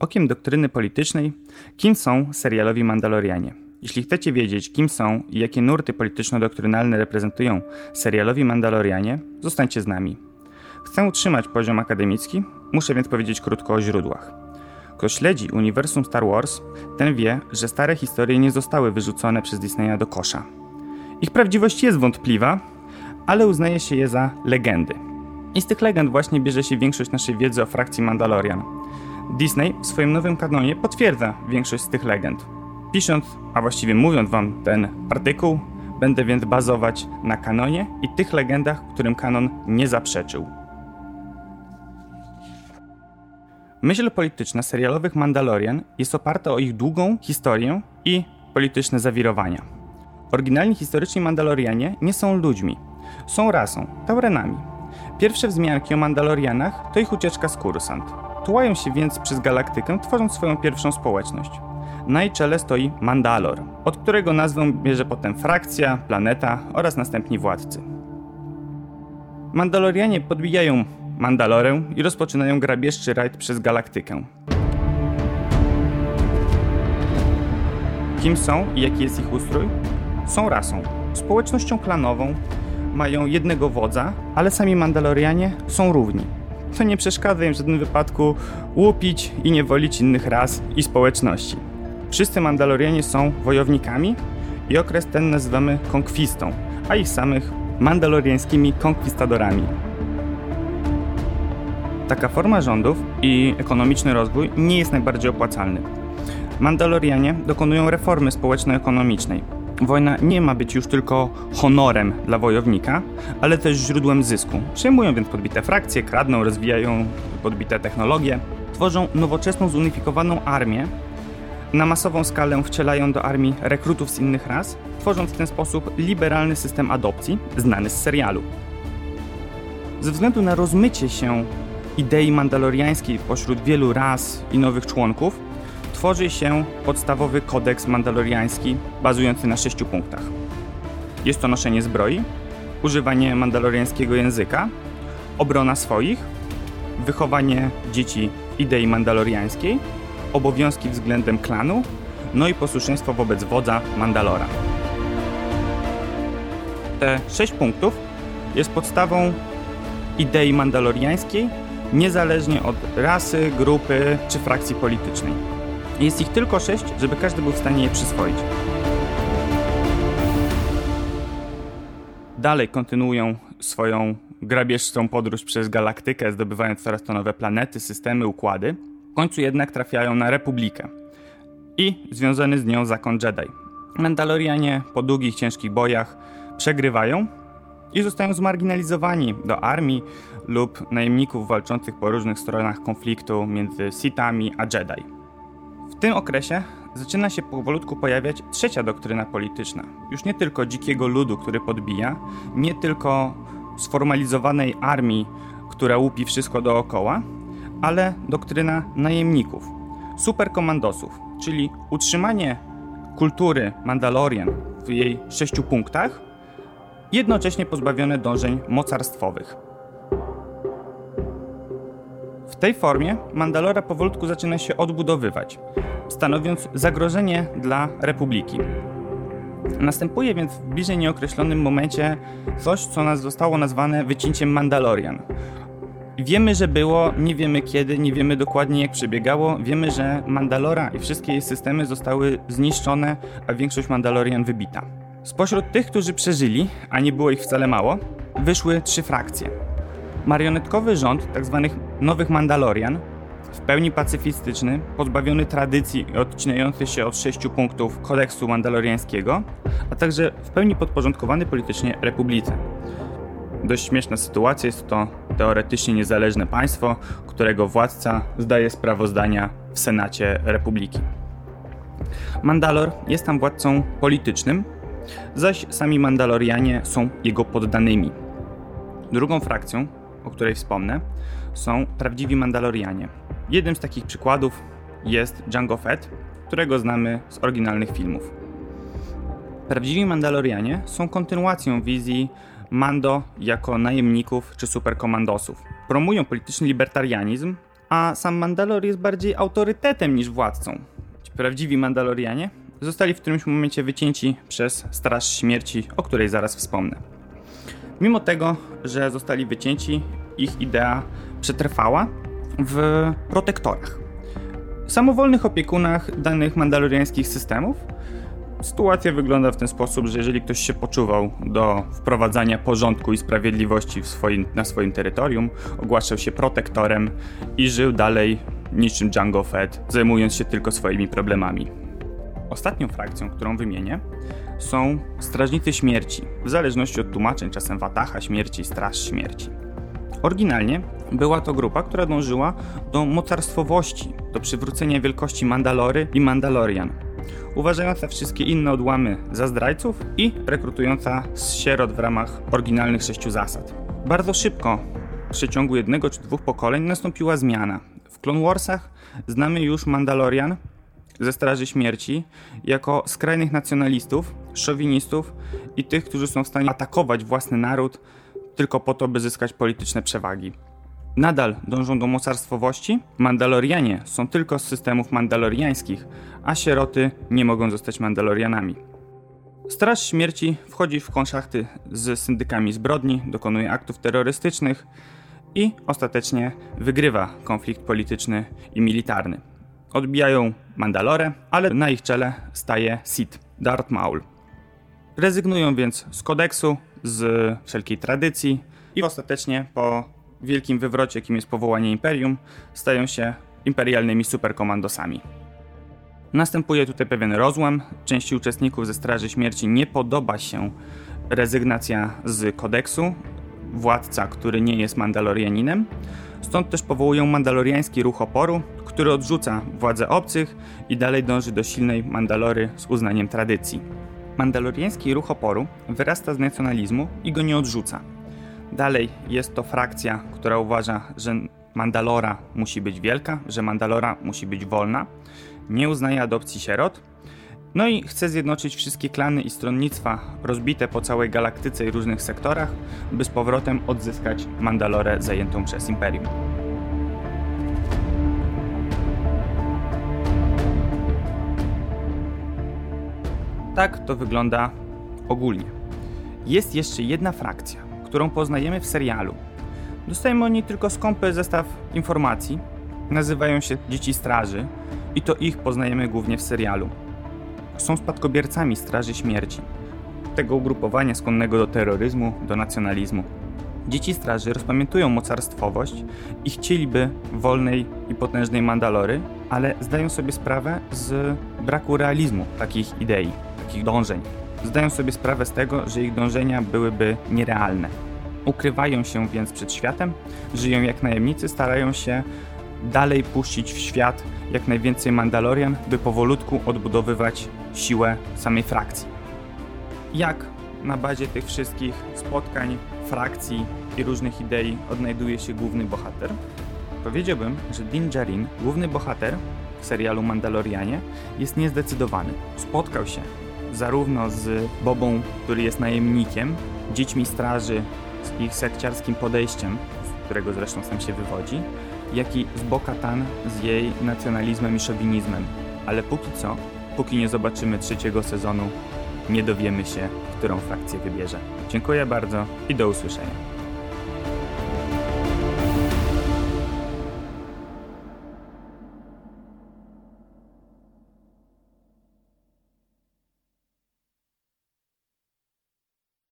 Okiem doktryny politycznej, kim są serialowi Mandalorianie. Jeśli chcecie wiedzieć, kim są i jakie nurty polityczno-doktrynalne reprezentują serialowi Mandalorianie, zostańcie z nami. Chcę utrzymać poziom akademicki, muszę więc powiedzieć krótko o źródłach. Kto śledzi uniwersum Star Wars, ten wie, że stare historie nie zostały wyrzucone przez Disneya do kosza. Ich prawdziwość jest wątpliwa, ale uznaje się je za legendy. I z tych legend właśnie bierze się większość naszej wiedzy o frakcji Mandalorian. Disney w swoim nowym kanonie potwierdza większość z tych legend. Pisząc, a właściwie mówiąc wam ten artykuł, będę więc bazować na kanonie i tych legendach, którym kanon nie zaprzeczył. Myśl polityczna serialowych Mandalorian jest oparta o ich długą historię i polityczne zawirowania. Oryginalni historyczni Mandalorianie nie są ludźmi, są rasą, Taurenami. Pierwsze wzmianki o Mandalorianach to ich ucieczka z Kursant. Tułają się więc przez galaktykę, tworząc swoją pierwszą społeczność. Na jej czele stoi Mandalor, od którego nazwę bierze potem frakcja, planeta oraz następni władcy. Mandalorianie podbijają Mandalorę i rozpoczynają grabieżczy rajd przez galaktykę. Kim są i jaki jest ich ustrój? Są rasą, społecznością klanową, mają jednego wodza, ale sami Mandalorianie są równi. To nie przeszkadza im w żadnym wypadku łupić i niewolić innych ras i społeczności. Wszyscy Mandalorianie są wojownikami i okres ten nazywamy konkwistą, a ich samych mandaloriańskimi konkwistadorami. Taka forma rządów i ekonomiczny rozwój nie jest najbardziej opłacalny. Mandalorianie dokonują reformy społeczno-ekonomicznej. Wojna nie ma być już tylko honorem dla wojownika, ale też źródłem zysku. Przejmują więc podbite frakcje, kradną, rozwijają podbite technologie, tworzą nowoczesną, zunifikowaną armię, na masową skalę wcielają do armii rekrutów z innych ras, tworząc w ten sposób liberalny system adopcji, znany z serialu. Ze względu na rozmycie się idei mandaloriańskiej pośród wielu ras i nowych członków, tworzy się podstawowy kodeks mandaloriański bazujący na sześciu punktach. Jest to noszenie zbroi, używanie mandaloriańskiego języka, obrona swoich, wychowanie dzieci idei mandaloriańskiej, obowiązki względem klanu, no i posłuszeństwo wobec wodza Mandalora. Te sześć punktów jest podstawą idei mandaloriańskiej, niezależnie od rasy, grupy czy frakcji politycznej. Jest ich tylko sześć, żeby każdy był w stanie je przyswoić. Dalej kontynuują swoją grabieżczą podróż przez galaktykę, zdobywając coraz to nowe planety, systemy, układy. W końcu jednak trafiają na Republikę i związany z nią zakon Jedi. Mandalorianie po długich, ciężkich bojach przegrywają i zostają zmarginalizowani do armii lub najemników walczących po różnych stronach konfliktu między Sithami a Jedi. W tym okresie zaczyna się powolutku pojawiać trzecia doktryna polityczna. Już nie tylko dzikiego ludu, który podbija, nie tylko sformalizowanej armii, która łupi wszystko dookoła, ale doktryna najemników, superkomandosów, czyli utrzymanie kultury Mandalorian w jej sześciu punktach, jednocześnie pozbawione dążeń mocarstwowych. Tej formie Mandalora powolutku zaczyna się odbudowywać, stanowiąc zagrożenie dla Republiki. Następuje więc w bliżej nieokreślonym momencie coś, co nas zostało nazwane wycięciem Mandalorian. Wiemy, że było, nie wiemy kiedy, nie wiemy dokładnie jak przebiegało. Wiemy, że Mandalora i wszystkie jej systemy zostały zniszczone, a większość Mandalorian wybita. Spośród tych, którzy przeżyli, a nie było ich wcale mało, wyszły trzy frakcje. Marionetkowy rząd tzw. Tak nowych Mandalorian, w pełni pacyfistyczny, pozbawiony tradycji i odcinający się od sześciu punktów kodeksu mandaloriańskiego, a także w pełni podporządkowany politycznie republice. Dość śmieszna sytuacja, jest to teoretycznie niezależne państwo, którego władca zdaje sprawozdania w Senacie Republiki. Mandalor jest tam władcą politycznym, zaś sami Mandalorianie są jego poddanymi. Drugą frakcją, o której wspomnę, są prawdziwi Mandalorianie. Jednym z takich przykładów jest Jango Fett, którego znamy z oryginalnych filmów. Prawdziwi Mandalorianie są kontynuacją wizji Mando jako najemników czy superkomandosów. Promują polityczny libertarianizm, a sam Mandalor jest bardziej autorytetem niż władcą. Ci prawdziwi Mandalorianie zostali w którymś momencie wycięci przez Straż Śmierci, o której zaraz wspomnę. Mimo tego, że zostali wycięci, ich idea przetrwała w protektorach. Samowolnych opiekunach danych mandaloriańskich systemów Sytuacja wygląda w ten sposób, że jeżeli ktoś się poczuwał do wprowadzania porządku i sprawiedliwości swoim, na swoim terytorium, ogłaszał się protektorem i żył dalej niczym Django Fett, zajmując się tylko swoimi problemami. Ostatnią frakcją, którą wymienię, są Strażnicy Śmierci, w zależności od tłumaczeń, czasem Wataha Śmierci, Straż Śmierci. Oryginalnie była to grupa, która dążyła do mocarstwowości, do przywrócenia wielkości Mandalory i Mandalorian, uważająca wszystkie inne odłamy za zdrajców i rekrutująca z sierot w ramach oryginalnych sześciu zasad. Bardzo szybko, w przeciągu jednego czy dwóch pokoleń, nastąpiła zmiana. W Clone Warsach znamy już Mandalorian ze Straży Śmierci jako skrajnych nacjonalistów, szowinistów i tych, którzy są w stanie atakować własny naród tylko po to, by zyskać polityczne przewagi. Nadal dążą do mocarstwowości. Mandalorianie są tylko z systemów mandaloriańskich, a sieroty nie mogą zostać Mandalorianami. Straż Śmierci wchodzi w konszachty z syndykami zbrodni, dokonuje aktów terrorystycznych i ostatecznie wygrywa konflikt polityczny i militarny. Odbijają Mandalorę, ale na ich czele staje Sith, Darth Maul. Rezygnują więc z kodeksu, z wszelkiej tradycji i ostatecznie po wielkim wywrocie, jakim jest powołanie imperium, stają się imperialnymi superkomandosami. Następuje tutaj pewien rozłam. Części uczestników ze Straży Śmierci nie podoba się rezygnacja z kodeksu, władca, który nie jest Mandalorianinem. Stąd też powołują Mandaloriański Ruch Oporu, który odrzuca władzę obcych i dalej dąży do silnej Mandalory z uznaniem tradycji. Mandaloriański Ruch Oporu wyrasta z nacjonalizmu i go nie odrzuca. Dalej jest to frakcja, która uważa, że Mandalora musi być wielka, że Mandalora musi być wolna, nie uznaje adopcji sierot, no i chce zjednoczyć wszystkie klany i stronnictwa rozbite po całej galaktyce i różnych sektorach, by z powrotem odzyskać Mandalorę zajętą przez Imperium. Tak to wygląda ogólnie. Jest jeszcze jedna frakcja, którą poznajemy w serialu. Dostajemy o niej tylko skąpy zestaw informacji. Nazywają się Dzieci Straży i to ich poznajemy głównie w serialu. Są spadkobiercami Straży Śmierci, tego ugrupowania skłonnego do terroryzmu, do nacjonalizmu. Dzieci Straży rozpamiętują mocarstwowość i chcieliby wolnej i potężnej Mandalory, ale zdają sobie sprawę z braku realizmu takich idei, takich dążeń. Zdają sobie sprawę z tego, że ich dążenia byłyby nierealne. Ukrywają się więc przed światem, żyją jak najemnicy, starają się dalej puścić w świat jak najwięcej Mandalorian, by powolutku odbudowywać siłę samej frakcji. Jak na bazie tych wszystkich spotkań, frakcji i różnych idei odnajduje się główny bohater? Powiedziałbym, że Din Djarin, główny bohater w serialu Mandalorianie, jest niezdecydowany. Spotkał się zarówno z Bobą, który jest najemnikiem, dziećmi straży, z ich sekciarskim podejściem, z którego zresztą sam się wywodzi, jak i z Bo-Katan z jej nacjonalizmem i szowinizmem. Ale póki co, póki nie zobaczymy trzeciego sezonu, nie dowiemy się, którą frakcję wybierze. Dziękuję bardzo i do usłyszenia.